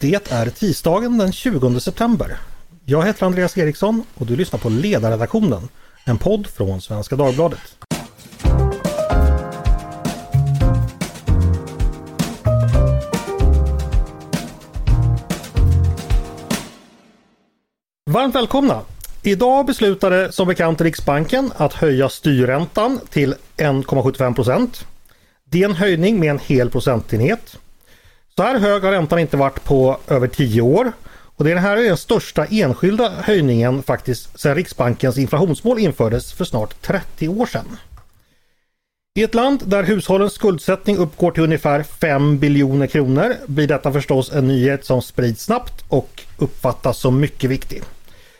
Det är tisdagen den 20 september. Jag heter Andreas Eriksson och du lyssnar på Ledarredaktionen, en podd från Svenska Dagbladet. Varmt välkomna! Idag beslutade som bekant Riksbanken att höja styrräntan till 1,75 procent. Det är en höjning med en hel procentenhet. Så här hög har räntan inte varit på över 10 år. Och det här är den största enskilda höjningen faktiskt sedan Riksbankens inflationsmål infördes för snart 30 år sedan. I ett land där hushållens skuldsättning uppgår till ungefär 5 biljoner kronor blir detta förstås en nyhet som sprids snabbt och uppfattas som mycket viktig.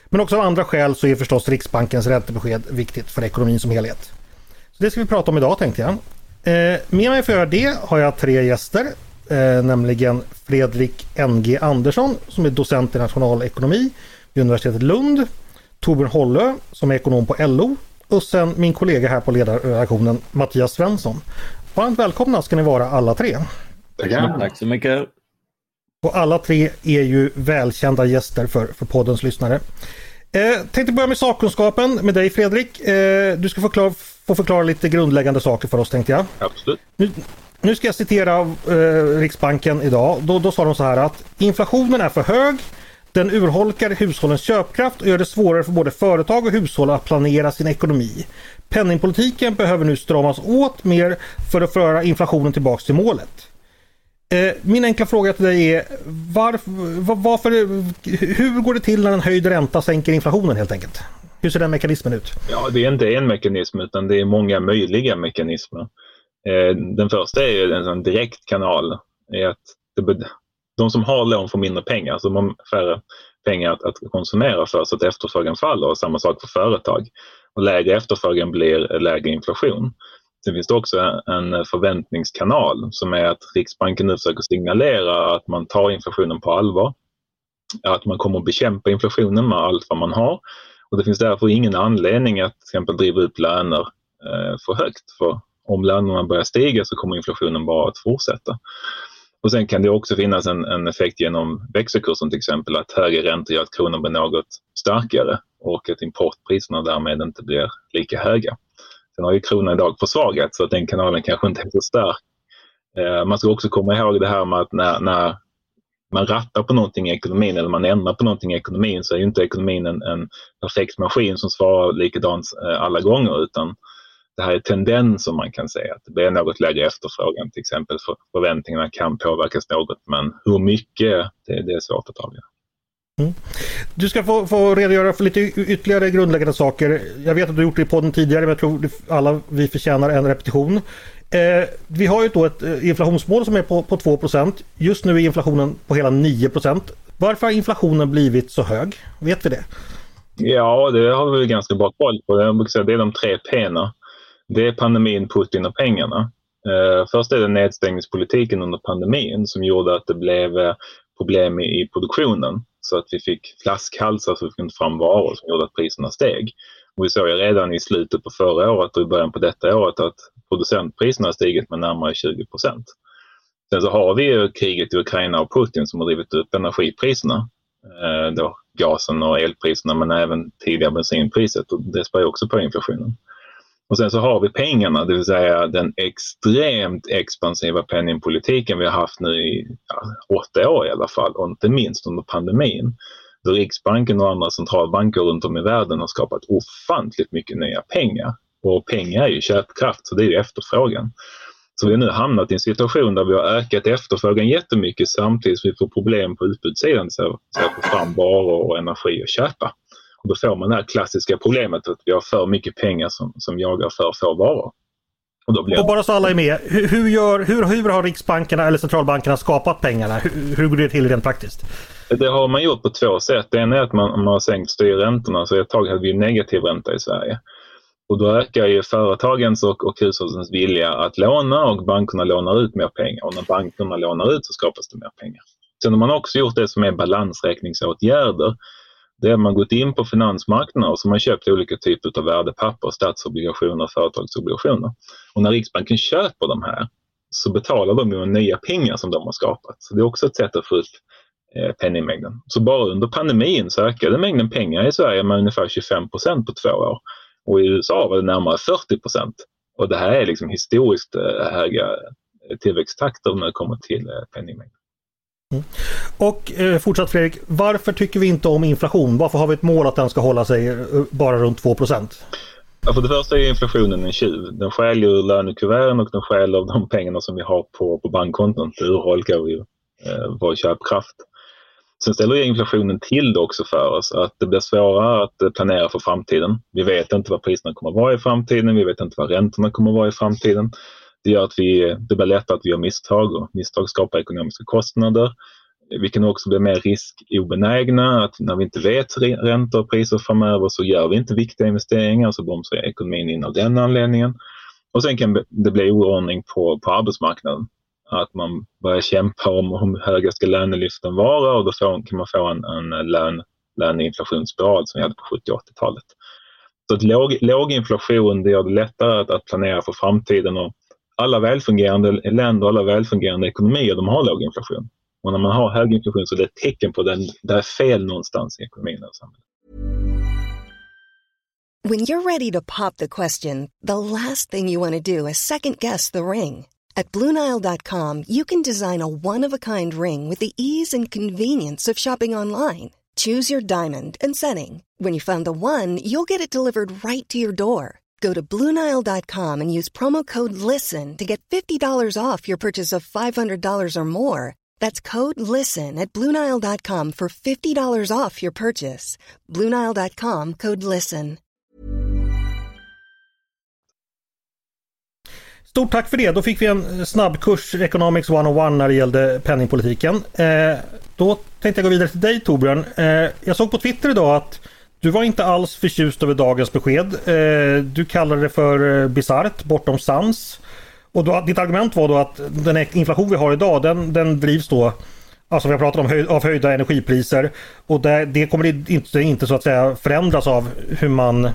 Men också av andra skäl så är förstås Riksbankens räntebesked viktigt för ekonomin som helhet. Så Det ska vi prata om idag tänkte jag. Eh, med mig för att göra det har jag tre gäster. Eh, nämligen Fredrik NG Andersson som är docent i nationalekonomi vid universitetet Lund. Torbjörn Hollö som är ekonom på LO och sen min kollega här på ledarredaktionen Mattias Svensson. Varmt välkomna ska ni vara alla tre. Tackar. Tack så mycket. Och alla tre är ju välkända gäster för, för poddens lyssnare. Eh, tänkte börja med sakkunskapen med dig Fredrik. Eh, du ska förklara, få förklara lite grundläggande saker för oss tänkte jag. Absolut. Nu, nu ska jag citera eh, Riksbanken idag. Då, då sa de så här att inflationen är för hög. Den urholkar hushållens köpkraft och gör det svårare för både företag och hushåll att planera sin ekonomi. Penningpolitiken behöver nu stramas åt mer för att föra inflationen tillbaks till målet. Eh, min enkla fråga till dig är varför, varför, hur går det till när en höjd ränta sänker inflationen helt enkelt? Hur ser den mekanismen ut? Ja, det är inte en mekanism utan det är många möjliga mekanismer. Eh, den första är ju en sån direkt kanal. Är att de som har lån får mindre pengar, så de har färre pengar att, att konsumera för så att efterfrågan faller och samma sak för företag. Och lägre efterfrågan blir lägre inflation. Sen finns det också en förväntningskanal som är att Riksbanken nu försöker signalera att man tar inflationen på allvar. Att man kommer att bekämpa inflationen med allt vad man har. Och det finns därför ingen anledning att till exempel driva upp löner eh, för högt. För om lönerna börjar stiga så kommer inflationen bara att fortsätta. Och sen kan det också finnas en, en effekt genom växelkursen till exempel att högre räntor gör att kronan blir något starkare och att importpriserna därmed inte blir lika höga. Sen har ju kronan idag försvagats så att den kanalen kanske inte är så stark. Eh, man ska också komma ihåg det här med att när, när man rattar på någonting i ekonomin eller man ändrar på någonting i ekonomin så är ju inte ekonomin en, en perfekt maskin som svarar likadant eh, alla gånger utan det här är tendenser man kan säga. Att det blir något lägre efterfrågan till exempel. För förväntningarna kan påverkas något men hur mycket det, det är svårt att avgöra. Mm. Du ska få, få redogöra för lite ytterligare grundläggande saker. Jag vet att du gjort det i podden tidigare men jag tror alla vi förtjänar en repetition. Eh, vi har ju då ett eh, inflationsmål som är på, på 2 Just nu är inflationen på hela 9% Varför har inflationen blivit så hög? Vet vi det? Ja, det har vi ganska bra koll på. Jag brukar säga det är de tre P'na. Det är pandemin, Putin och pengarna. Eh, först är det nedstängningspolitiken under pandemin som gjorde att det blev eh, problem i, i produktionen så att vi fick flaskhalsar så vi fick inte fram varor som gjorde att priserna steg. Och vi såg ju redan i slutet på förra året och i början på detta året att producentpriserna har stigit med närmare 20 procent. Sen så har vi ju kriget i Ukraina och Putin som har drivit upp energipriserna. Eh, då gasen och elpriserna men även tidigare bensinpriset och det spär också på inflationen. Och sen så har vi pengarna, det vill säga den extremt expansiva penningpolitiken vi har haft nu i ja, åtta år i alla fall och inte minst under pandemin. Då Riksbanken och andra centralbanker runt om i världen har skapat ofantligt mycket nya pengar. Och pengar är ju köpkraft, så det är ju efterfrågan. Så vi har nu hamnat i en situation där vi har ökat efterfrågan jättemycket samtidigt som vi får problem på utbudssidan, så att få fram varor och energi att köpa. Och då får man det här klassiska problemet att vi har för mycket pengar som, som jagar för få varor. Och, blir... och, bara så alla är med, hur, hur, gör, hur, hur har riksbankerna eller centralbankerna skapat pengarna? Hur, hur går det till rent praktiskt? Det har man gjort på två sätt. Det ena är att man, man har sänkt styrräntorna, så ett tag hade vi negativ ränta i Sverige. Och då ökar ju företagens och, och hushållens vilja att låna och bankerna lånar ut mer pengar. Och när bankerna lånar ut så skapas det mer pengar. Sen har man också gjort det som är balansräkningsåtgärder det är man gått in på finansmarknaden och så har man köpt olika typer av värdepapper, statsobligationer och företagsobligationer. Och när Riksbanken köper de här så betalar de med nya pengar som de har skapat. Så det är också ett sätt att få upp eh, penningmängden. Så bara under pandemin så ökade mängden pengar i Sverige med ungefär 25 procent på två år. Och i USA var det närmare 40 procent. Och det här är liksom historiskt eh, höga eh, tillväxttakter när det kommer till eh, penningmängd. Mm. Och eh, fortsatt Fredrik, varför tycker vi inte om inflation? Varför har vi ett mål att den ska hålla sig eh, bara runt 2 Ja, för det första är inflationen en tjuv. Den stjäl ur lönekuverten och den stjäl av de pengarna som vi har på, på bankkonton. Det urholkar ju eh, vår köpkraft. Sen ställer inflationen till det också för oss att det blir svårare att eh, planera för framtiden. Vi vet inte vad priserna kommer att vara i framtiden. Vi vet inte vad räntorna kommer att vara i framtiden. Det gör att vi, det blir lättare att vi gör misstag och misstag skapar ekonomiska kostnader. Vi kan också bli mer riskobenägna, att när vi inte vet räntor och priser framöver så gör vi inte viktiga investeringar så bromsar ekonomin in av den anledningen. Och sen kan det bli oordning på, på arbetsmarknaden. Att man börjar kämpa om hur höga ska lönelyften vara och då får, kan man få en, en lön, löneinflationsspiral som vi hade på 70 80-talet. Så att låg, låg inflation det gör det lättare att, att planera för framtiden och alla välfungerande länder och alla välfungerande ekonomier de har låg inflation. Och när man har hög inflation så är det ett tecken på att det är fel någonstans i ekonomin och samhället. When you're ready to pop the question, the last thing you want to do is second guess the ring. At BlueNile.com you can design a one-of-a-kind ring with the ease and convenience of shopping online. Choose your diamond and setting. When you find the one, you'll get it delivered right to your door. Go to Bluenile.com and use promo code LISTEN to get $50 off your purchase of $500 or more. That's code LISTEN at Bluenile.com for $50 off your purchase. Bluenile.com code LISTEN. Stort tack för det. Då fick vi en eh, snabbkurs Economics 101 när det gällde penningpolitiken. Eh, då tänkte jag gå vidare till dig Torbjörn. Eh, jag såg på Twitter idag att du var inte alls förtjust över dagens besked. Eh, du kallade det för eh, bisarrt, bortom sans. Och då, ditt argument var då att den inflation vi har idag den, den drivs då Alltså vi har pratat om höj, av höjda energipriser och det, det kommer inte, inte så att säga förändras av hur man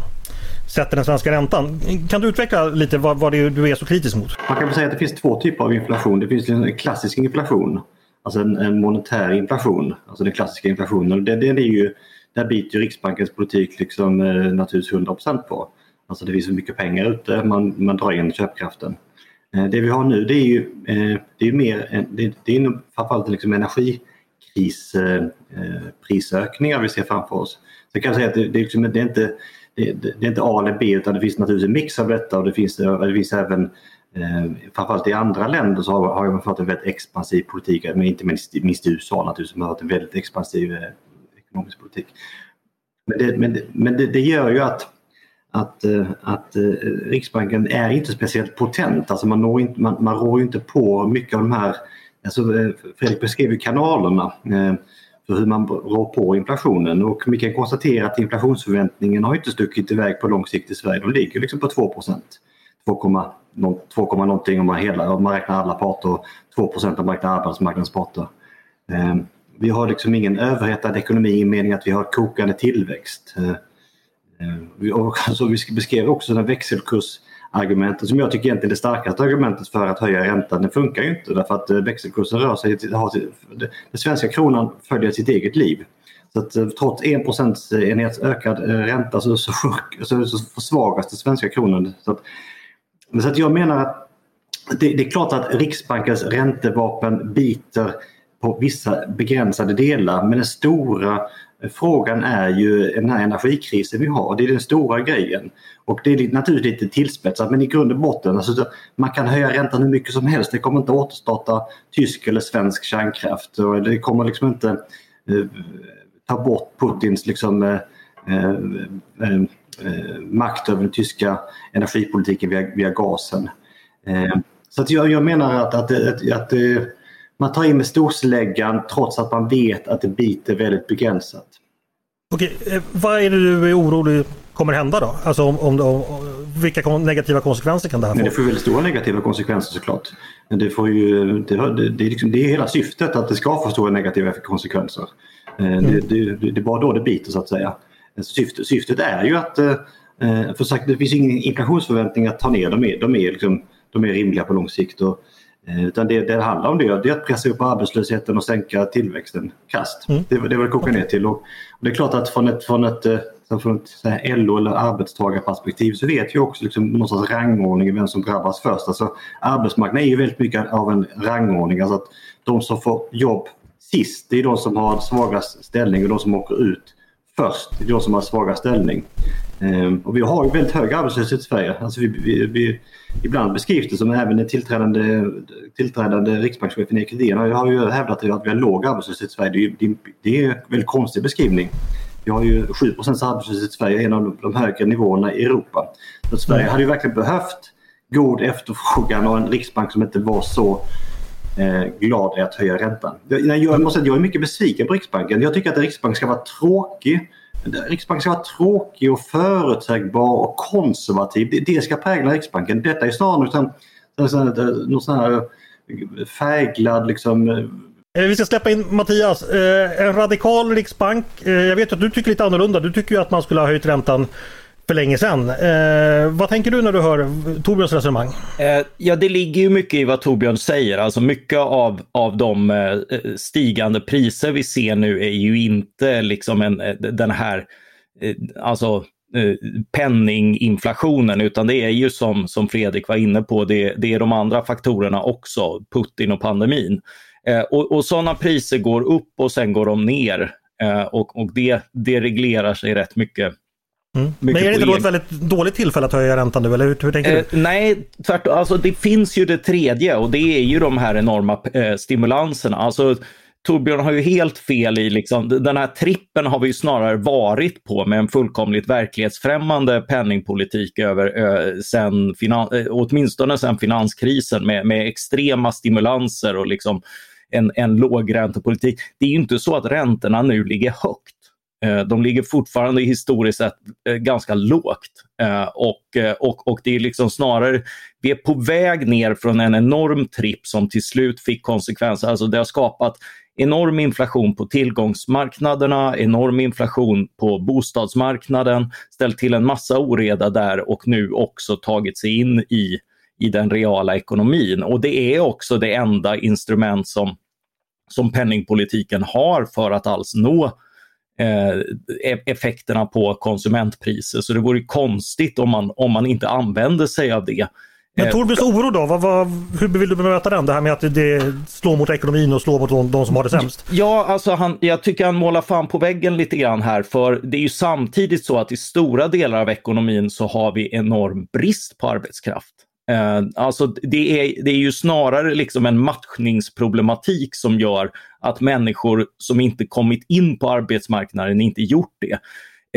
sätter den svenska räntan. Kan du utveckla lite vad, vad det är du är så kritisk mot? Man kan säga att det finns två typer av inflation. Det finns en klassisk inflation, alltså en, en monetär inflation, alltså den klassiska inflationen. Det, det är ju där biter Riksbankens politik liksom, eh, naturligtvis 100% på. Alltså det finns så mycket pengar ute, man, man drar in köpkraften. Eh, det vi har nu det är ju eh, det är mer, det, det är framförallt liksom energiprisökningar eh, eh, vi ser framför oss. Så jag kan säga att det, det, är, liksom, det är inte det, det, är inte A eller B utan det finns naturligtvis en mix av detta och det finns, eh, det finns även eh, framförallt i andra länder så har, har man fått en väldigt expansiv politik, men inte minst, minst i USA naturligtvis som har haft en väldigt expansiv ekonomisk politik. Men det, men det, men det, det gör ju att, att, eh, att, eh, Riksbanken är inte speciellt potent. Alltså man, når inte, man, man rår inte på mycket av de här, alltså eh, Fredrik beskrev ju kanalerna för hur man rår på inflationen och vi kan konstatera att inflationsförväntningen har inte stuckit iväg på lång sikt i Sverige. De ligger liksom på 2 2, 2, någonting om man, hela, om man räknar alla parter och 2 om man räknar arbetsmarknadens parter vi har liksom ingen överhettad ekonomi i mening att vi har kokande tillväxt. Eh, eh, och alltså vi beskrev också den växelkursargumentet som jag tycker egentligen är det starkaste argumentet för att höja räntan. Det funkar ju inte därför att eh, växelkursen rör sig, den svenska kronan följer sitt eget liv. Så att trots 1 procentenhets ökad ränta så, så, så, så försvagas den svenska kronan. Så att, så att jag menar att det, det är klart att Riksbankens räntevapen biter på vissa begränsade delar. Men den stora frågan är ju den här energikrisen vi har. Det är den stora grejen. Och det är naturligtvis lite tillspetsat men i grund och botten, alltså, man kan höja räntan hur mycket som helst. Det kommer inte återstarta tysk eller svensk kärnkraft. Och det kommer liksom inte eh, ta bort Putins liksom, eh, eh, eh, eh makt över den tyska energipolitiken via, via gasen. Eh, så att jag, jag menar att, att, att, att eh, man tar in med storsläggan trots att man vet att det biter väldigt begränsat. Okej, eh, vad är det du är orolig kommer hända då? Alltså om, om, om, vilka negativa konsekvenser kan det här få? det får väldigt stora negativa konsekvenser såklart. Det, får ju, det, det, det, är liksom, det är hela syftet att det ska få stora negativa konsekvenser. Eh, mm. Det, det, det, är bara då det biter så att säga. Syftet, syftet är ju att, eh, för sagt, det finns ingen inflationsförväntning att ta ner dem. Är, de, är liksom, de är rimliga på lång sikt. Och, utan det, det handlar om det, det är att pressa upp arbetslösheten och sänka tillväxten kast. Mm. Det, det är vad det kokar ner till. Och, det är klart att från ett, från ett, eh, från ett LO eller arbetstagarperspektiv så vet vi också liksom någonstans rangordning i vem som drabbas först. Alltså, arbetsmarknaden är ju väldigt mycket av en rangordning. Alltså att de som får jobb sist, det är de som har svagast ställning och de som åker ut först, det är de som har svagast ställning. Ehm, och vi har ju väldigt hög arbetslöshet i Sverige. Alltså vi, vi, vi, ibland beskrivs det som även den tillträdande, tillträdande riksbankschefen Erik Edén har ju hävdat att vi har låg arbetslöshet i Sverige. Det är, det är en väldigt konstig beskrivning. Vi har ju 7 arbetslöshet i Sverige, en av de högre nivåerna i Europa. Så Sverige hade ju verkligen behövt god efterfrågan och en riksbank som inte var så Eh, glad i att höja räntan. Jag, jag, måste säga, jag är mycket besviken på Riksbanken. Jag tycker att Riksbanken ska vara tråkig Riksbanken ska vara tråkig och förutsägbar och konservativ. Det, det ska prägla Riksbanken. Detta är snarare någon sån här eh, färgglad liksom eh, vi ska släppa in Mattias. En radikal riksbank. Jag vet att du tycker lite annorlunda. Du tycker ju att man skulle ha höjt räntan för länge sedan. Eh, vad tänker du när du hör Torbjörns resonemang? Eh, ja, det ligger ju mycket i vad Torbjörn säger. Alltså mycket av, av de eh, stigande priser vi ser nu är ju inte liksom en, eh, den här eh, alltså, eh, penninginflationen utan det är ju som, som Fredrik var inne på, det, det är de andra faktorerna också, Putin och pandemin. Eh, och, och sådana priser går upp och sen går de ner eh, och, och det, det reglerar sig rätt mycket Mm. Men är det inte då ett väldigt dåligt tillfälle att höja räntan nu, eller hur, hur tänker eh, du? Nej, tvärtom. Alltså, det finns ju det tredje och det är ju de här enorma eh, stimulanserna. Alltså, Torbjörn har ju helt fel i, liksom, den här trippen har vi ju snarare varit på med en fullkomligt verklighetsfrämmande penningpolitik över, eh, sen finan, eh, åtminstone sedan finanskrisen med, med extrema stimulanser och liksom en, en lågräntepolitik. Det är ju inte så att räntorna nu ligger högt. Eh, de ligger fortfarande historiskt sett eh, ganska lågt. Eh, och, och, och det är liksom snarare, vi är på väg ner från en enorm tripp som till slut fick konsekvenser. Alltså det har skapat enorm inflation på tillgångsmarknaderna, enorm inflation på bostadsmarknaden, ställt till en massa oreda där och nu också tagit sig in i, i den reala ekonomin. Och det är också det enda instrument som, som penningpolitiken har för att alls nå Eh, e-, effekterna på konsumentpriser. Så det vore konstigt om man, om man inte använder sig av det. Men Torbjörns oro då, vad, vad, hur vill du bemöta den? Det här med att det slår mot ekonomin och slår mot de, de som har det sämst? Ja, alltså han, jag tycker han målar fan på väggen lite grann här för det är ju samtidigt så att i stora delar av ekonomin så har vi enorm brist på arbetskraft. Eh, alltså det är, det är ju snarare liksom en matchningsproblematik som gör att människor som inte kommit in på arbetsmarknaden inte gjort det.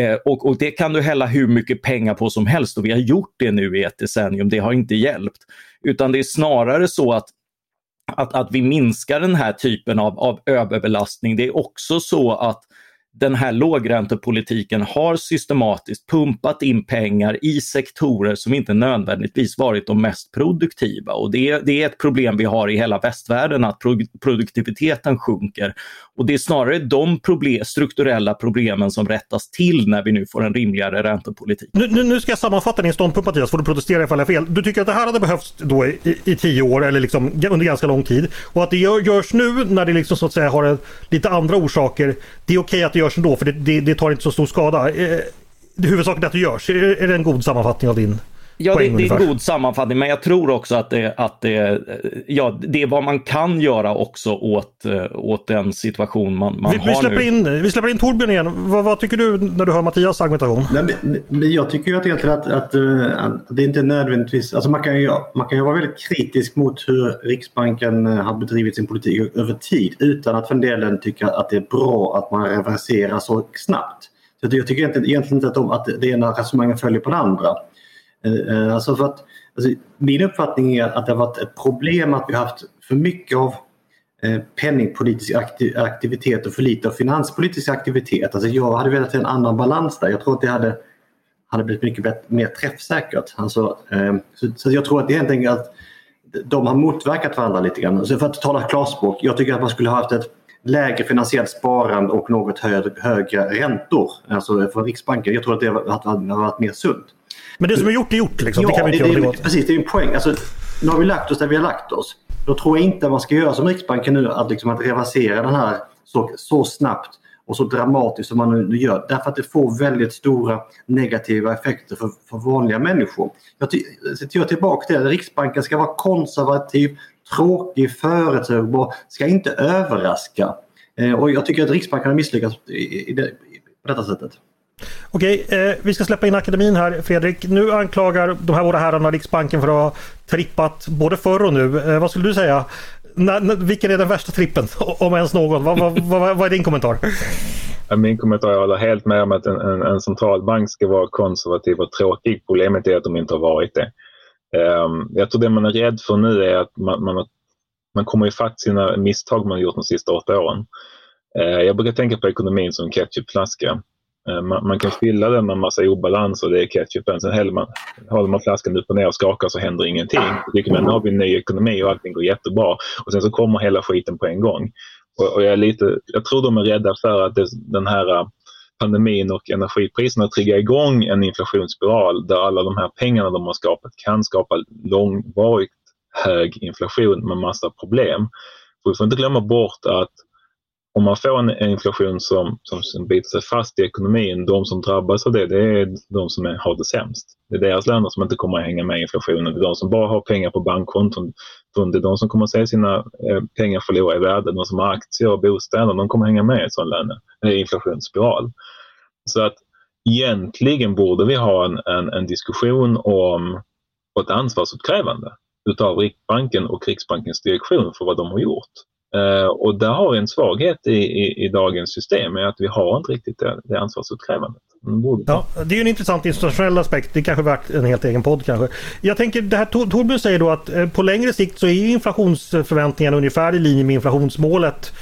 Eh, och, och, det kan du hälla hur mycket pengar på som helst och vi har gjort det nu i ett decennium. Det har inte hjälpt. Utan det är snarare så att att, att vi minskar den här typen av, av överbelastning. Det är också så att den här lågräntepolitiken har systematiskt pumpat in pengar i sektorer som inte nödvändigtvis varit de mest produktiva. Och det, det är ett problem vi har i hela västvärlden, att pro produktiviteten sjunker. Och det är snarare de problem, strukturella problemen som rättas till när vi nu får en rimligare räntepolitik. Nu, nu ska jag sammanfatta din ståndpunkt Mattias, får du protestera ifall jag har fel. Du tycker att det här hade behövts då i, i, i tio år eller liksom under ganska lång tid och att det gör, görs nu när det liksom så att säga har en, lite andra orsaker. Det är okej okay att det görs ändå för det, det, det tar inte så stor skada. Eh, huvudsaken är att det görs. Är, är det en god sammanfattning av din Ja, det, det, är en god sammanfattning, men jag tror också att, det, att det, ja, det är vad man kan göra också åt, åt den situation man, man vi, har vi släpper nu. In, vi släpper in Torbjörn igen. Vad, vad, tycker du när du hör Mattias argumentation? Nej, men, jag tycker ju att, egentligen att, att, att, det inte är nödvändigtvis... Alltså man, kan ju, man kan ju vara väldigt kritisk mot hur Riksbanken eh, har bedrivit sin politik över tid utan att för en delen tycka att det är bra att man reverserar så snabbt. Så jag tycker egentligen inte att, de, att det ena resonemanget följer på det andra. Eh, eh, alltså för att, alltså min uppfattning är att det har varit ett problem att vi har haft för mycket av eh, penningpolitisk aktivitet och för lite av finanspolitisk aktivitet. Alltså jag hade velat se en annan balans där. Jag tror att det hade, hade blivit mycket mer träffsäkert. Alltså, så, så jag tror att det är helt enkelt att de har motverkat varandra lite grann. Så för att tala klarspråk, jag tycker att man skulle ha haft ett lägre finansiellt sparande och något högre, högre räntor alltså från Riksbanken. Jag tror att det hade varit mer sunt. Men det som är gjort är gjort liksom. Ja, det kan vi inte det, det, Precis, det är en poäng. Alltså, nu har vi lagt oss där vi har lagt oss. Då tror jag inte man ska göra som Riksbanken nu, att, liksom, att reversera den här så, så snabbt och så dramatiskt som man nu gör. Därför att det får väldigt stora negativa effekter för, för vanliga människor. Jag, jag tillbaka till det, Riksbanken ska vara konservativ, tråkig, förutsägbar, ska inte överraska. Eh, och jag tycker att Riksbanken har misslyckats i, i det, på detta sättet. Okej, eh, vi ska släppa in akademin här Fredrik. Nu anklagar de här båda herrarna Riksbanken för att ha trippat både förr och nu. Eh, vad skulle du säga? N vilken är den värsta trippen? Om ens någon. Vad, vad, vad, vad är din kommentar? Min kommentar, jag håller helt med om att en, en, en, centralbank ska vara konservativ och tråkig. Problemet är att de inte har varit det. Um, jag tror det man är rädd för nu är att man, man, man kommer ifatt sina misstag man gjort de sista åtta åren. Uh, jag brukar tänka på ekonomin som ketchupflaska. Eh, man, man, kan fylla den med en massa obalans och det är ketchupen. Sen häller man, håller man flaskan upp och ner och skakar så händer ingenting. Då tycker man nu har vi en ny ekonomi och allting går jättebra. Och sen så kommer hela skiten på en gång. Och, och jag, är lite, jag tror de är rädda för att det, den här eh, pandemin och energipriserna triggar igång en inflationsspiral där alla de här pengarna de har skapat kan skapa långvarigt hög inflation med massa problem. För vi får inte glömma bort att om man får en inflation som, som, som biter sig fast i ekonomin, de som drabbas av det, det är de som är, har det sämst. Det är deras länder som inte kommer att hänga med i inflationen. Det är de som bara har pengar på bankkonton. Det är de som kommer att se sina eh, pengar förlora i värde. De som har aktier och bostäder, de kommer att hänga med i en sån löne, eh, inflationsspiral. Så att egentligen borde vi ha en, en, en diskussion om ett ansvarsutkrävande utav Riksbanken och Riksbankens direktion för vad de har gjort. Eh, och där har vi en svaghet i, i, i, dagens system, är att vi har inte riktigt det, det ansvarsutkrävandet. Mm, ja, det är en intressant internationell aspekt. Det är kanske värt en helt egen podd kanske. Jag tänker, det här Torbjörn säger då att eh, på längre sikt så är inflationsförväntningarna ungefär i linje med inflationsmålet.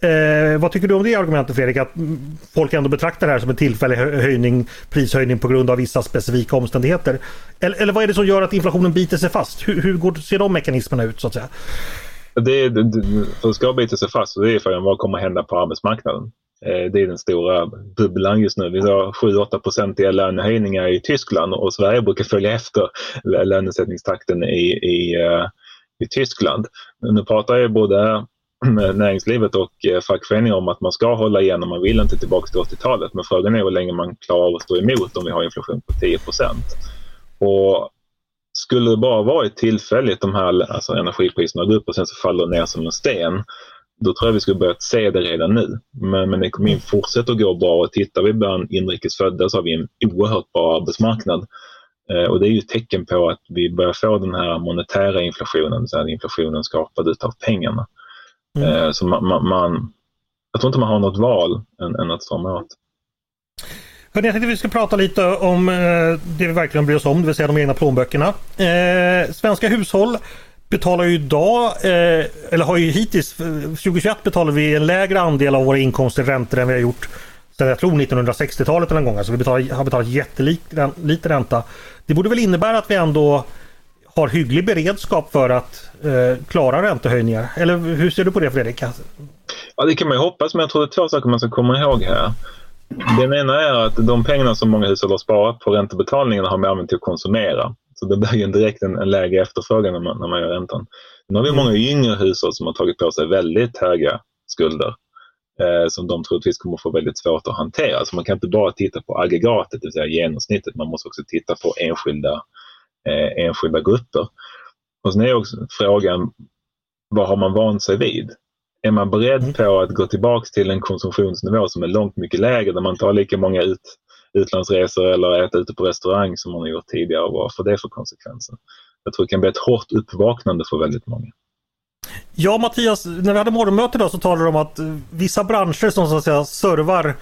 Eh, vad tycker du om det argumentet Fredrik? Att mm, folk ändå betraktar det här som en tillfällig höjning, prishöjning på grund av vissa specifika omständigheter. Eller, eller vad är det som gör att inflationen biter sig fast? Hur, hur går, ser de mekanismerna ut så att säga? Det, det, för ska bita sig fast så är frågan vad kommer hända på arbetsmarknaden? Eh, det är den stora bubblan just nu. Vi har 7-8 procentiga lönehöjningar i Tyskland och Sverige brukar följa efter lönesättningstakten i, i, eh, i Tyskland. Nu pratar ju både näringslivet och eh, fackföreningar om att man ska hålla igen och man vill inte tillbaka till 80-talet. Men frågan är hur länge man klarar av att stå emot om vi har inflation på 10 Och skulle det bara varit tillfälligt de här alltså energipriserna går upp och sen så faller ner som en sten. Då tror jag vi skulle börjat se det redan nu. Men, men ekonomin fortsätter att gå bra och tittar vi bland inrikes födda så har vi en oerhört bra arbetsmarknad. Eh, och det är ju ett tecken på att vi börjar få den här monetära inflationen, så här inflationen skapad utav pengarna. Mm. Eh, så man, man, man, jag tror inte man har något val än, än att strama åt. Jag tänkte att vi ska prata lite om eh, det vi verkligen bryr oss om, det vill säga de egna plånböckerna. Eh, svenska hushåll betalar ju idag, eh, eller har ju hittills, eh, 2021 betalar vi en lägre andel av våra inkomster i räntor än vi har gjort sedan jag tror 1960-talet eller en gång. Alltså vi betalar, har betalat jättelite ränta. Det borde väl innebära att vi ändå har hygglig beredskap för att eh, klara räntehöjningar. Eller hur ser du på det Fredrik? Ja, det kan man ju hoppas, men jag tror det är två saker man ska komma ihåg här. Den ena är att de pengarna som många hushåll har sparat på räntebetalningarna har man använt till att konsumera. Så det blir ju direkt en, en lägre efterfrågan när man, när man gör räntan. Nu har vi många yngre hushåll som har tagit på sig väldigt höga skulder eh, som de troligtvis kommer få väldigt svårt att hantera. Så man kan inte bara titta på aggregatet, det vill säga genomsnittet. Man måste också titta på enskilda eh, enskilda grupper. Och sen är också frågan, vad har man vant sig vid? Är man beredd på att gå tillbaks till en konsumtionsnivå som är långt mycket lägre där man tar lika många ut, utlandsresor eller äter ute på restaurang som man har gjort tidigare och vad får det för konsekvenser? Jag tror det kan bli ett hårt uppvaknande för väldigt många. Ja Mattias, när vi hade morgonmöte idag så talade du om att vissa branscher som så att säga servar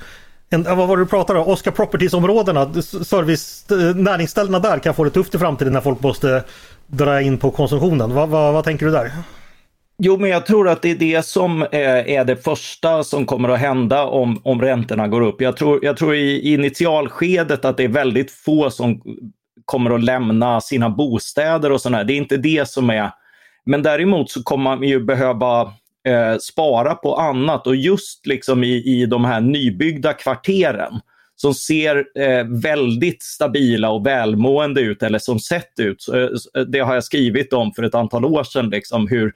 en, vad var det du pratade om? Oscar Properties-områdena, service, eh, näringsställena där kan få det tufft i framtiden när folk måste dra in på konsumtionen. Va, va, vad tänker du där? Jo, men jag tror att det är det som eh, är det första som kommer att hända om, om räntorna går upp. Jag tror, jag tror i initialskedet att det är väldigt få som kommer att lämna sina bostäder och sådär. Det är inte det som är... Men däremot så kommer man ju behöva eh, spara på annat och just liksom i, i de här nybyggda kvarteren som ser eh, väldigt stabila och välmående ut eller som sett ut. Eh, eh, det har jag skrivit om för ett antal år sedan, liksom, hur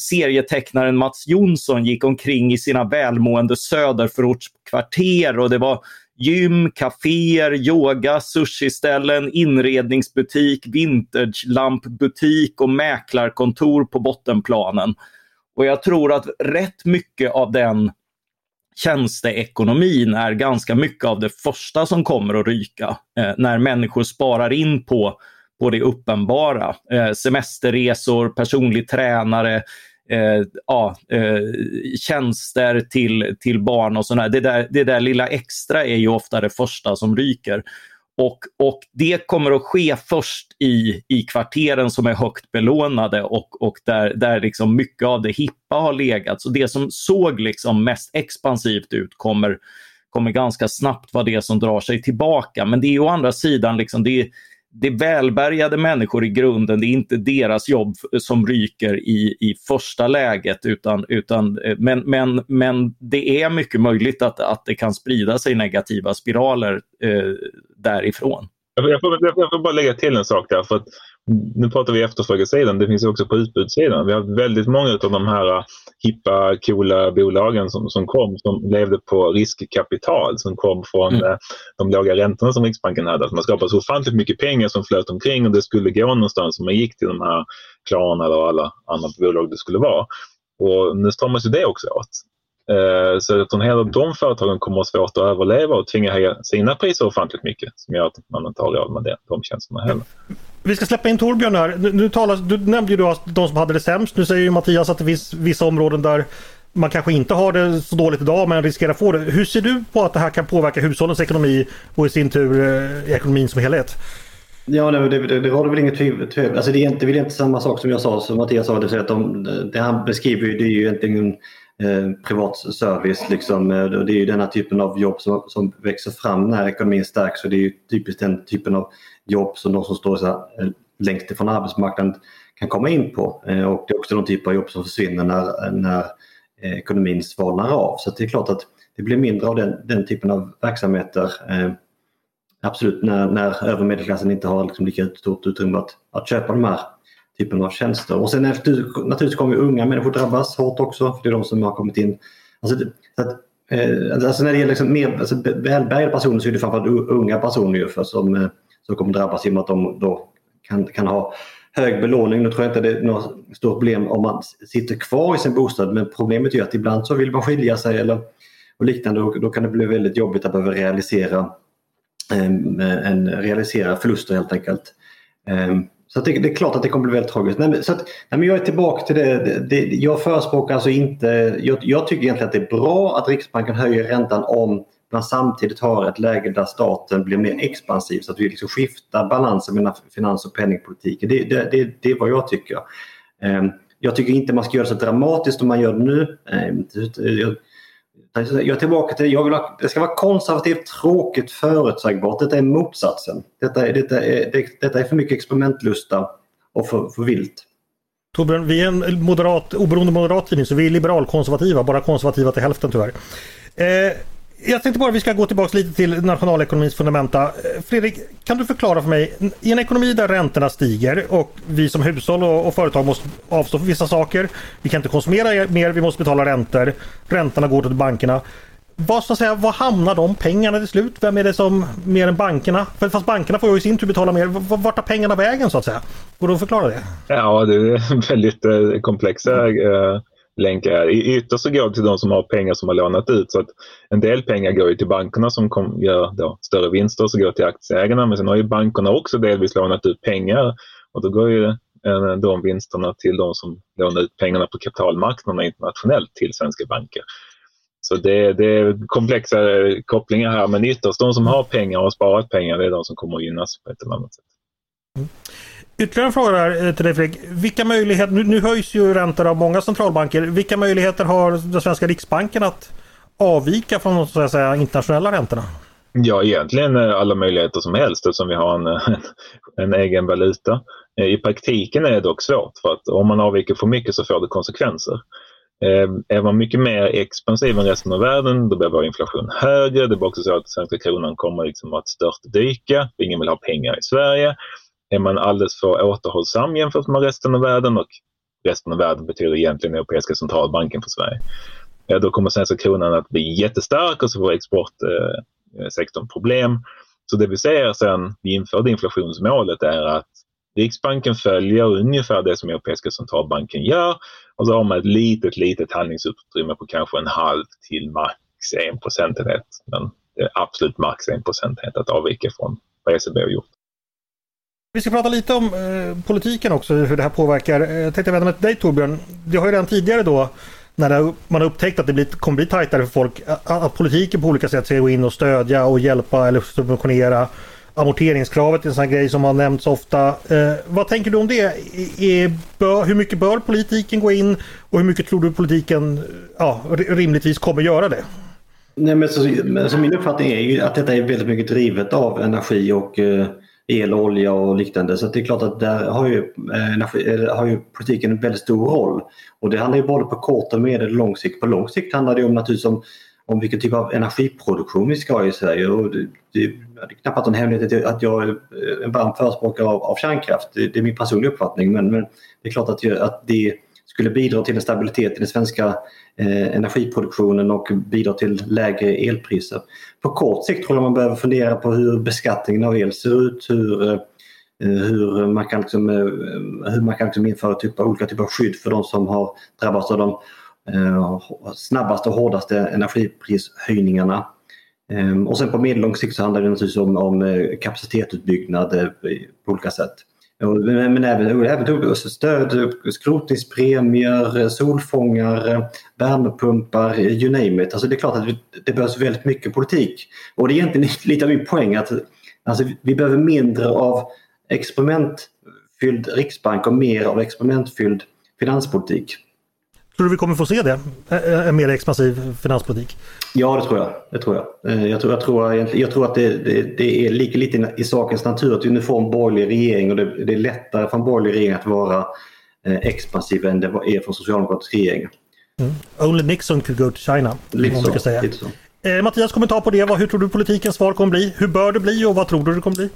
serietecknaren Mats Jonsson gick omkring i sina välmående söderförortskvarter och det var gym, kaféer, yoga, sushiställen, inredningsbutik, vintagelampbutik och mäklarkontor på bottenplanen. Och jag tror att rätt mycket av den tjänsteekonomin är ganska mycket av det första som kommer att ryka. Eh, när människor sparar in på, på det uppenbara. Eh, semesterresor, personlig tränare, eh, Eh, ja, eh, tjänster till, till barn och sådär. Det där, det där lilla extra är ju ofta det första som ryker. Och, och det kommer att ske först i, i kvarteren som är högt belånade och, och där, där liksom mycket av det hippa har legat. Så det som såg liksom mest expansivt ut kommer, kommer ganska snabbt vara det som drar sig tillbaka. Men det är å andra sidan liksom, det är, det är välbärgade människor i grunden. Det är inte deras jobb som ryker i, i första läget. Utan, utan, eh, men, men, men det är mycket möjligt att, att det kan sprida sig negativa spiraler eh, därifrån. Jag får, jag får, bara lägga till en sak där. För att nu pratar vi efterfrågesidan, det finns också på utbudssidan. Vi har väldigt många av de här äh, hippa, coola bolagen som, som kom som levde på riskkapital som kom från mm. Äh, de låga räntorna som Riksbanken hade. Alltså man skapade så ofantligt mycket pengar som flöt omkring och det skulle gå någonstans och man gick till de här Klarna eller alla andra bolag det skulle vara. Och nu stramas ju det också åt. Eh, så att hela de företagen kommer att ha svårt att överleva och tvinga höja sina priser ofantligt mycket som gör att man inte har råd med det, de tjänsterna heller. Vi ska släppa in Torbjörn här. Nu, nu talas, du nämnde ju då de som hade det sämst. Nu säger ju Mattias att det finns vissa områden där man kanske inte har det så dåligt idag men riskerar få det. Hur ser du på att det här kan påverka hushållens ekonomi och i sin tur eh, ekonomin som helhet? Ja, det, det, det råder väl inget tvivel. Alltså det är inte, det är inte samma sak som jag sa, som Mattias sa. Det, att de, det han beskriver det är ju egentligen Eh, privat service. Liksom. Eh, det är ju denna typen av jobb som, som växer fram när ekonomin stärks och det är ju typiskt den typen av jobb som de som står så här, eh, längst ifrån arbetsmarknaden kan komma in på. Eh, och det är också någon typ av jobb som försvinner när, när eh, ekonomin svalnar av. Så det är klart att det blir mindre av den, den typen av verksamheter. absolut när, när övermedelklassen inte har liksom lika stort utrymme att, att köpa de här typen av tjänster. Och sen efter, naturligtvis kommer unga människor drabbas hårt också, för det är de som har kommit in. Alltså, så att, eh, alltså när det gäller liksom mer alltså, välbärgade personer så är det framförallt unga personer för som, eh, som kommer drabbas i och med att de då kan, kan ha hög belåning. Nu tror jag inte det är något stort problem om man sitter kvar i sin bostad men problemet är att ibland så vill man skilja sig eller och liknande och då kan det bli väldigt jobbigt att behöva realisera, en, eh, en, realisera förluster helt enkelt. Ehm, så det, det, är klart att det kommer bli väldigt tragiskt. Nej, så att, nej, men jag är tillbaka till det. det, det jag förespråkar alltså inte... Jag, jag, tycker egentligen att det är bra att Riksbanken höjer räntan om man samtidigt har ett läge där staten blir mer expansiv så att vi liksom skiftar balansen mellan finans och penningpolitiken. Det, det, det, det är vad jag tycker. Ehm, jag tycker inte man ska göra så dramatiskt som man gör det nu. Ehm, jag, är tillbaka till jag vill ha, det ska vara konservativt, tråkigt, förutsägbart. Detta är motsatsen. Detta är, detta är, detta är för mycket experimentlusta och för, för vilt. Torbjörn, vi är en moderat, oberoende moderat tidning så vi är liberalkonservativa, bara konservativa till hälften tyvärr. Eh, jag tänkte bara vi ska gå tillbaka lite till nationalekonomins fundamenta. Eh, Fredrik, kan du förklara för mig, i en ekonomi där räntorna stiger och vi som hushåll och, och företag måste avstå för vissa saker. Vi kan inte konsumera mer, vi måste betala räntor. Räntorna går till bankerna. Vad, så att säga, vad hamnar de pengarna till slut? Vem är det som mer än bankerna? För fast bankerna får ju i sin tur betala mer. Vart tar pengarna vägen så att säga? Går det att förklara det? Ja, det är väldigt eh, komplexa mm länkar. I ytterst så går det till de som har pengar som har lånat ut. Så att en del pengar går ju till bankerna som kom, gör då större vinster och så går till aktieägarna. Men sen har ju bankerna också delvis lånat ut pengar och då går ju eh, de vinsterna till de som lånar ut pengarna på kapitalmarknaderna internationellt till svenska banker. Så det, det, är komplexa eh, kopplingar här men ytterst de som har pengar och har sparat pengar det är de som kommer att gynnas på ett eller annat sätt. Mm. Ytterligare en fråga där eh, till dig Fredrik. Vilka möjligheter, nu, nu höjs ju räntor av många centralbanker. Vilka möjligheter har den svenska riksbanken att avvika från de så att säga, internationella räntorna? Ja, egentligen eh, alla möjligheter som helst eftersom vi har en, en, en, egen valuta. Eh, I praktiken är det dock svårt för att om man avviker för mycket så får det konsekvenser. Är man mycket mer expansiv än resten av världen då blir vår inflation högre. Det blir också så att svenska kronan kommer liksom att störtdyka. Ingen vill ha pengar i Sverige är man alldeles för återhållsam jämfört med resten av världen och resten av världen betyder egentligen Europeiska centralbanken för Sverige. Ja, då kommer svenska kronan att bli jättestark och så får exportsektorn problem. Så det vi ser sen vi införde inflationsmålet är att Riksbanken följer ungefär det som Europeiska centralbanken gör och så har man ett litet, litet handlingsutrymme på kanske en halv till max en procentenhet. Men det är absolut max en procentenhet att avvika från vad ECB har gjort. Vi ska prata lite om eh, politiken också, hur det här påverkar. Eh, jag tänkte vända mig till dig Torbjörn. Det har ju redan tidigare då när man har upptäckt att det blir, kommer bli tajtare för folk, att, att politiken på olika sätt ska gå in och stödja och hjälpa eller subventionera amorteringskravet är en sån grej som har nämnts ofta. Eh, vad tänker du om det? Är, bör, hur mycket bör politiken gå in och hur mycket tror du politiken ja, rimligtvis kommer göra det? Nej, men så, men så min uppfattning är ju att detta är väldigt mycket drivet av energi och eh, el, olja och liknande. Så det är klart att där har ju, eh, energi, eh, har ju politiken en väldigt stor roll. Och det handlar ju både på kort och medel och lång sikt. På lång sikt handlar det om naturligtvis om, om vilken typ av energiproduktion vi ska ha i Sverige. Och det, det, det är knappast en hemlighet att jag är eh, en varm förespråkare av, av kärnkraft. Det, det, är min personliga uppfattning men, men det är klart att, att det skulle bidra till en stabilitet i den svenska eh, energiproduktionen och bidra till lägre elpriser. På kort sikt tror jag man behöver fundera på hur beskattningen av el ser ut, hur, eh, eh hur man kan, liksom, eh, hur man kan liksom införa typ av, olika typer av skydd för de som har drabbats av de eh, snabbaste och hårdaste energiprishöjningarna. Ehm, och sen på medellång sikt så handlar det naturligtvis om, om eh, kapacitetsutbyggnad eh, på olika sätt. Men även, även stöd, skrotningspremier, solfångare, värmepumpar, you name it. Alltså det är klart att det behövs väldigt mycket politik. Och det är egentligen lite av min poäng att alltså, vi behöver mindre av experimentfylld riksbank och mer av experimentfylld finanspolitik. Tror du vi kommer få se det? En mer expansiv finanspolitik? Ja, det tror jag. Det tror jag. Eh, jag, tror, jag, tror, jag tror att det, det, det är ligger lite i sakens natur att vi nu får en borgerlig regering och det, det är lättare för en borgerlig regering att vara eh, expansiv än det är för en socialdemokratisk regering. Mm. Only Nixon could go to China. Lite så, säga. Lite så. Eh, Mattias kommentar på det. Hur tror du politikens svar kommer bli? Hur bör det bli och vad tror du det kommer bli?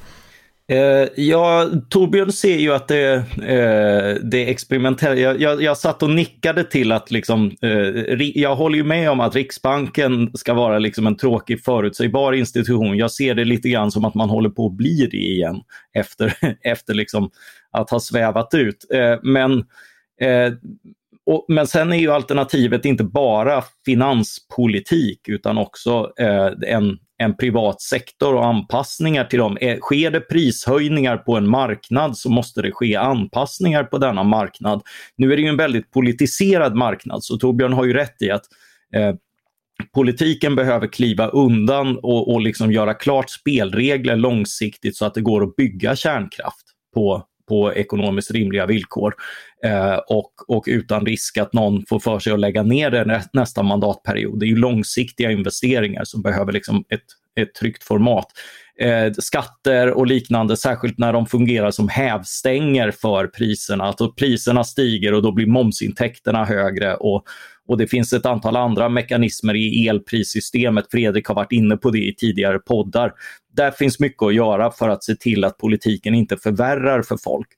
Eh, ja, Torbjörn ser ju att det, eh, det är experimentellt. Jag, jag, jag satt och nickade till att liksom, eh, jag håller ju med om att Riksbanken ska vara liksom en tråkig förutsägbar institution. Jag ser det lite grann som att man håller på att bli det igen efter, efter liksom att ha svävat ut. Eh, men eh, och, men sen är ju alternativet inte bara finanspolitik utan också eh, en en privat sektor och anpassningar till dem. Eh, sker det prishöjningar på en marknad så måste det ske anpassningar på denna marknad. Nu är det ju en väldigt politiserad marknad så Torbjörn har ju rätt i att eh, politiken behöver kliva undan och, och liksom göra klart spelregler långsiktigt så att det går att bygga kärnkraft på, på ekonomiskt rimliga villkor eh, och, och utan risk att någon får för sig att lägga ner det nästa mandatperiod. Det är ju långsiktiga investeringar som behöver liksom ett, ett tryggt format. Eh, skatter och liknande, särskilt när de fungerar som hävstänger för priserna. Alltså priserna stiger och då blir momsintäkterna högre och, och det finns ett antal andra mekanismer i elprissystemet. Fredrik har varit inne på det i tidigare poddar. Där finns mycket att göra för att se till att politiken inte förvärrar för folk.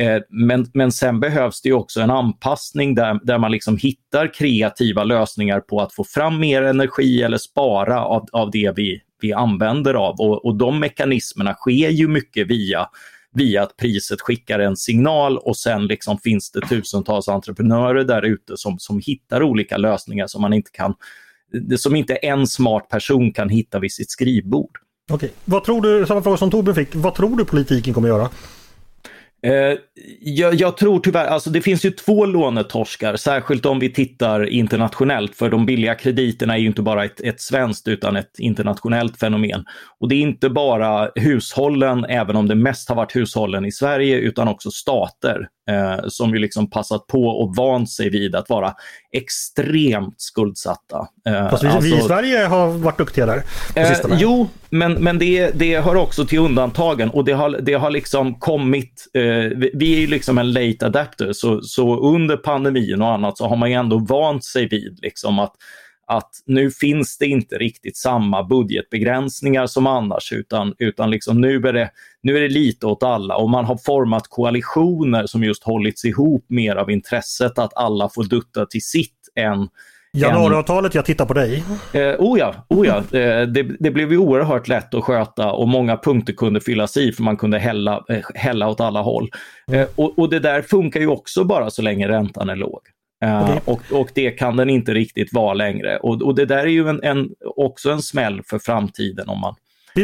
Eh, men, men sen behövs det också en anpassning där, där man liksom hittar kreativa lösningar på att få fram mer energi eller spara av, av det vi, vi använder av. Och, och de mekanismerna sker ju mycket via via att priset skickar en signal och sen liksom finns det tusentals entreprenörer där ute som, som hittar olika lösningar som man inte kan som inte en smart person kan hitta vid sitt skrivbord. Okej, vad tror du, samma fråga som Torbjörn fick, vad tror du politiken kommer göra? Eh, jag, jag, tror tyvärr, alltså det finns ju två lånetorskar, särskilt om vi tittar internationellt, för de billiga krediterna är ju inte bara ett, ett svenskt utan ett internationellt fenomen. Och det är inte bara hushållen, även om det mest har varit hushållen i Sverige, utan också stater eh, som ju liksom passat på och vant sig vid att vara extremt skuldsatta. Eh, Fast vi, alltså, vi, i alltså- Sverige har varit duktiga där på eh, Jo, men, men det, det hör också till undantagen och det har, det har liksom kommit, eh, vi är ju liksom en late adapter, så, så under pandemin och annat så har man ju ändå vant sig vid liksom att att nu finns det inte riktigt samma budgetbegränsningar som annars utan, utan liksom nu, är det, nu är det lite åt alla och man har format koalitioner som just hållits ihop mer av intresset att alla får dutta till sitt än Januariavtalet, jag tittar på dig. Eh, oh ja, oh ja. Eh, det, det, blev ju oerhört lätt att sköta och många punkter kunde fyllas i för man kunde hälla, eh, hälla åt alla håll. Eh, och, och, det där funkar ju också bara så länge räntan är låg. Eh, okay. och, och det kan den inte riktigt vara längre. Och, och det där är ju en, en, också en smäll för framtiden om man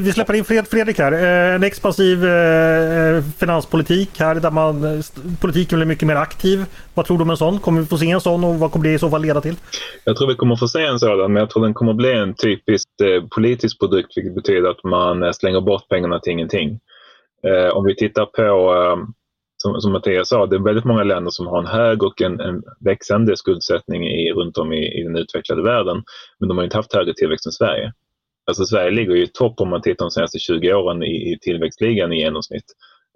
vi, släpper in Fred, Fredrik här. Eh, en expansiv eh, finanspolitik här där man, politiken blir mycket mer aktiv. Vad tror du om en sån? Kommer vi få se en sån och vad kommer det i så fall leda till? Jag tror vi kommer få se en sådan men jag tror den kommer bli en typisk politisk produkt vilket betyder att man slänger bort pengarna till ingenting. Om vi tittar på som, som Mattias sa, det är väldigt många länder som har en hög och en, en växande skuldsättning i, runt om i, i den utvecklade världen. Men de har inte haft högre tillväxt än Sverige. Alltså Sverige ligger i topp om man tittar de senaste 20 åren i, i tillväxtligan i genomsnitt.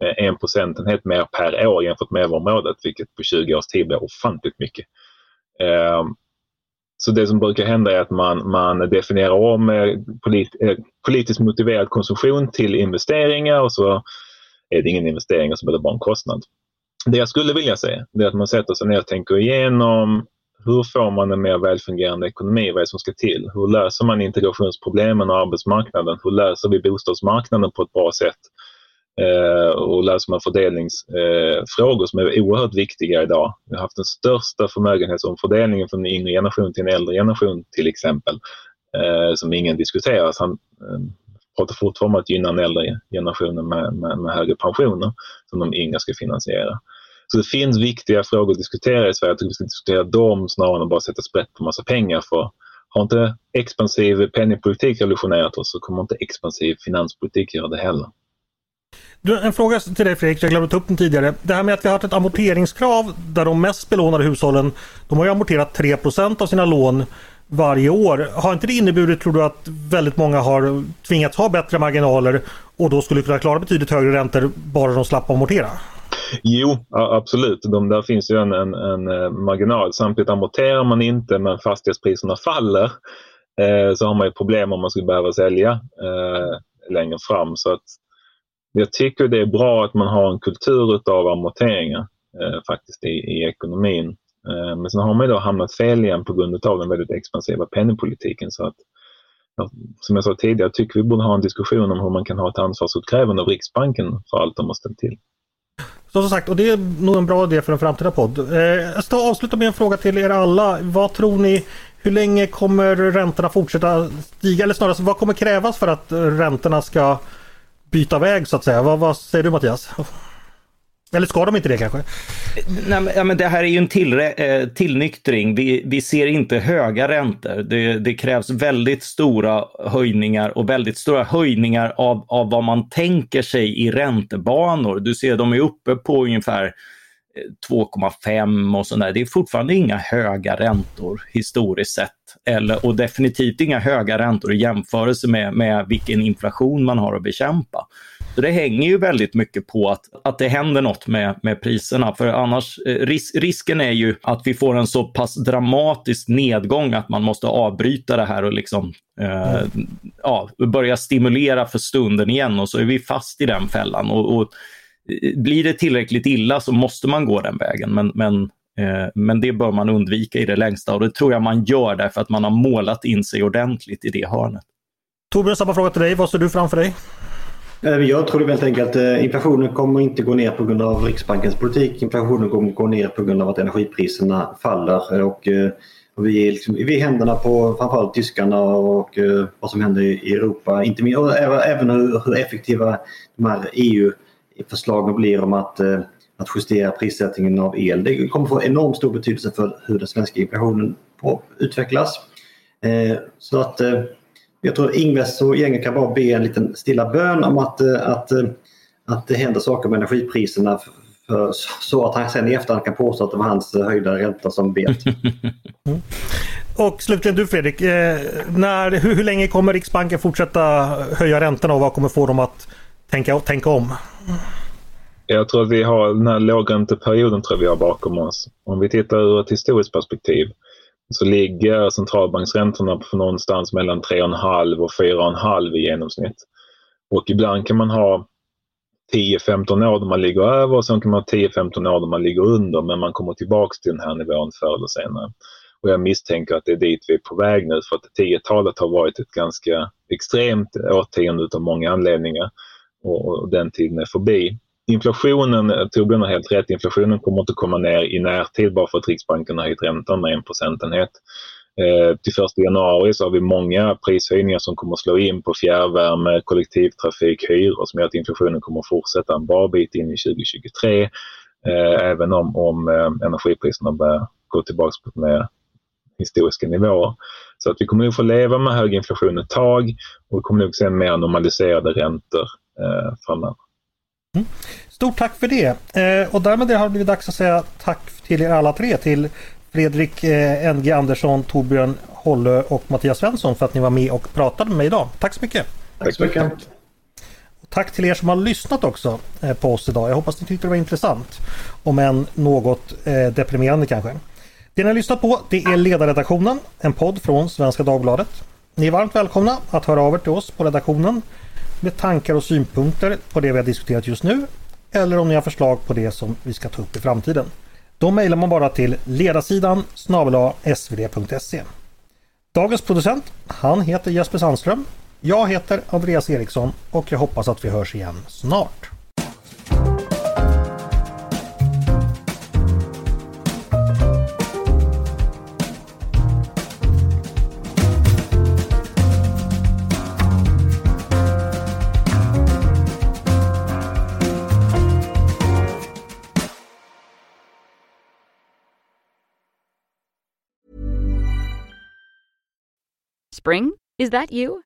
Eh, en procentenhet mer per år jämfört med området, vilket på 20 års tid blir ofantligt mycket. Eh, så det som brukar hända är att man, man definierar om eh, polit, eh, politiskt motiverad konsumtion till investeringar och så är det ingen investering utan så bara en kostnad. Det jag skulle vilja se är att man sätter sig ner och tänker igenom hur får man en mer välfungerande ekonomi? Vad är det som ska till? Hur löser man integrationsproblemen och arbetsmarknaden? Hur löser vi bostadsmarknaden på ett bra sätt? Eh, och löser man fördelningsfrågor eh, som är oerhört viktiga idag. Vi har haft den största förmögenhetsomfördelningen från en yngre generation till en äldre generation till exempel, eh, som ingen diskuterar. Han eh, pratar fortfarande om att gynna den äldre generationen med, med, med högre pensioner som de yngre ska finansiera. Så det finns viktiga frågor att diskutera i Sverige. Jag tycker vi ska diskutera dem snarare än att bara sätta sprätt på massa pengar. För har inte expansiv penningpolitik revolutionerat oss så kommer inte expansiv finanspolitik göra det heller. Du, en fråga till dig Fredrik, jag glömde ta upp den tidigare. Det här med att vi har haft ett amorteringskrav där de mest belånade hushållen de har ju amorterat 3% av sina lån varje år. Har inte det inneburit, tror du, att väldigt många har tvingats ha bättre marginaler och då skulle kunna klara betydligt högre räntor bara de slapp amortera? Jo, absolut. De, där finns ju en, en, en eh, marginal. Samtidigt amorterar man inte men fastighetspriserna faller eh, så har man ju problem om man skulle behöva sälja eh, längre fram. Så att jag tycker det är bra att man har en kultur av amorteringar eh, faktiskt i, i ekonomin. Eh, men sen har man då hamnat fel igen på grund av den väldigt expansiva penningpolitiken. Så att, som jag sa tidigare, tycker vi borde ha en diskussion om hur man kan ha ett ansvarsutkrävande av Riksbanken för allt de har ställt till. Så som sagt, och det är nog en bra idé för en framtida podd. Eh, jag ska avsluta med en fråga till er alla. Vad tror ni, hur länge kommer räntorna fortsätta stiga? Eller snarare, vad kommer krävas för att räntorna ska byta väg så att säga? Vad, vad säger du Mattias? Eller ska de inte det kanske? Nej, men det här är ju en till, eh, tillnyktring. Vi, vi ser inte höga räntor. Det, det, krävs väldigt stora höjningar och väldigt stora höjningar av, av vad man tänker sig i räntebanor. Du ser de är uppe på ungefär eh, 2,5 och sådär. Det är fortfarande inga höga räntor historiskt sett. Eller, och definitivt inga höga räntor i jämförelse med, med vilken inflation man har att bekämpa. Så det hänger ju väldigt mycket på att, att det händer något med, med priserna. För annars, eh, ris, risken är ju att vi får en så pass dramatisk nedgång att man måste avbryta det här och liksom, eh, ja, börja stimulera för stunden igen och så är vi fast i den fällan. Och, och eh, blir det tillräckligt illa så måste man gå den vägen. Men, men, eh, men det bör man undvika i det längsta och det tror jag man gör därför att man har målat in sig ordentligt i det hörnet. Torbjörn, samma fråga till dig. Vad ser du framför dig? Eh, jag tror helt enkelt att inflationen kommer inte gå ner på grund av Riksbankens politik. Inflationen kommer gå ner på grund av att energipriserna faller. Och, eh, vi, är liksom, vi händerna på framförallt tyskarna och vad som händer i Europa. Inte minst, och även hur, effektiva de här EU förslagen blir om att, att justera prissättningen av el. Det kommer få enormt stor betydelse för hur den svenska inflationen utvecklas. Så att jag tror Ingves och gänget kan bara be en liten stilla bön om att, att, att det händer saker med energipriserna för, så att han sen i efterhand kan påstå att det var hans höjda ränta som bet. Och slutligen du Fredrik, när, hur, hur länge kommer Riksbanken fortsätta höja räntorna och vad kommer få dem att tänka, tänka om? Jag tror att vi har den här lågränteperioden tror vi har bakom oss. Om vi tittar ur ett historiskt perspektiv så ligger centralbanksräntorna på någonstans mellan 3,5 och 4,5 i genomsnitt. Och ibland kan man ha 10-15 år där man ligger över och sen kan man ha 10-15 år där man ligger under men man kommer tillbaks till den här nivån förr eller senare. Och jag misstänker att det är dit vi är på väg nu för att 10-talet har varit ett ganska extremt årtionde av många anledningar och, den tiden är förbi. Inflationen, eh, Torbjörn har helt rätt, inflationen kommer inte komma ner i närtid bara för att Riksbanken har höjt räntan med en procentenhet. Eh, till 1 januari så har vi många prishöjningar som kommer slå in på fjärrvärme, kollektivtrafik, hyror som gör att inflationen kommer att fortsätta en bra bit in i 2023. Eh, även om, om eh, energipriserna börjar gå tillbaka på mer historiska nivåer. Så att vi kommer nog få leva med hög inflation ett tag och vi kommer nog se mer normaliserade räntor eh, framöver. Mm. Stort tack för det! Eh, och därmed har det blivit dags att säga tack till er alla tre. Till Fredrik eh, NG Andersson, Torbjörn Hollö och Mattias Svensson för att ni var med och pratade med mig idag. Tack så mycket! Tack så mycket! Tack till er som har lyssnat också eh, på oss idag. Jag hoppas ni tyckte det var intressant. Om än något eh, deprimerande kanske. Det ni har lyssnat på det är Ledarredaktionen, en podd från Svenska Dagbladet. Ni är varmt välkomna att höra av er till oss på redaktionen med tankar och synpunkter på det vi har diskuterat just nu eller om ni har förslag på det som vi ska ta upp i framtiden. Då mejlar man bara till ledarsidan svd.se. Dagens producent, han heter Jesper Sandström. Jag heter Andreas Eriksson och jag hoppas att vi hörs igen snart. Spring? Is that you?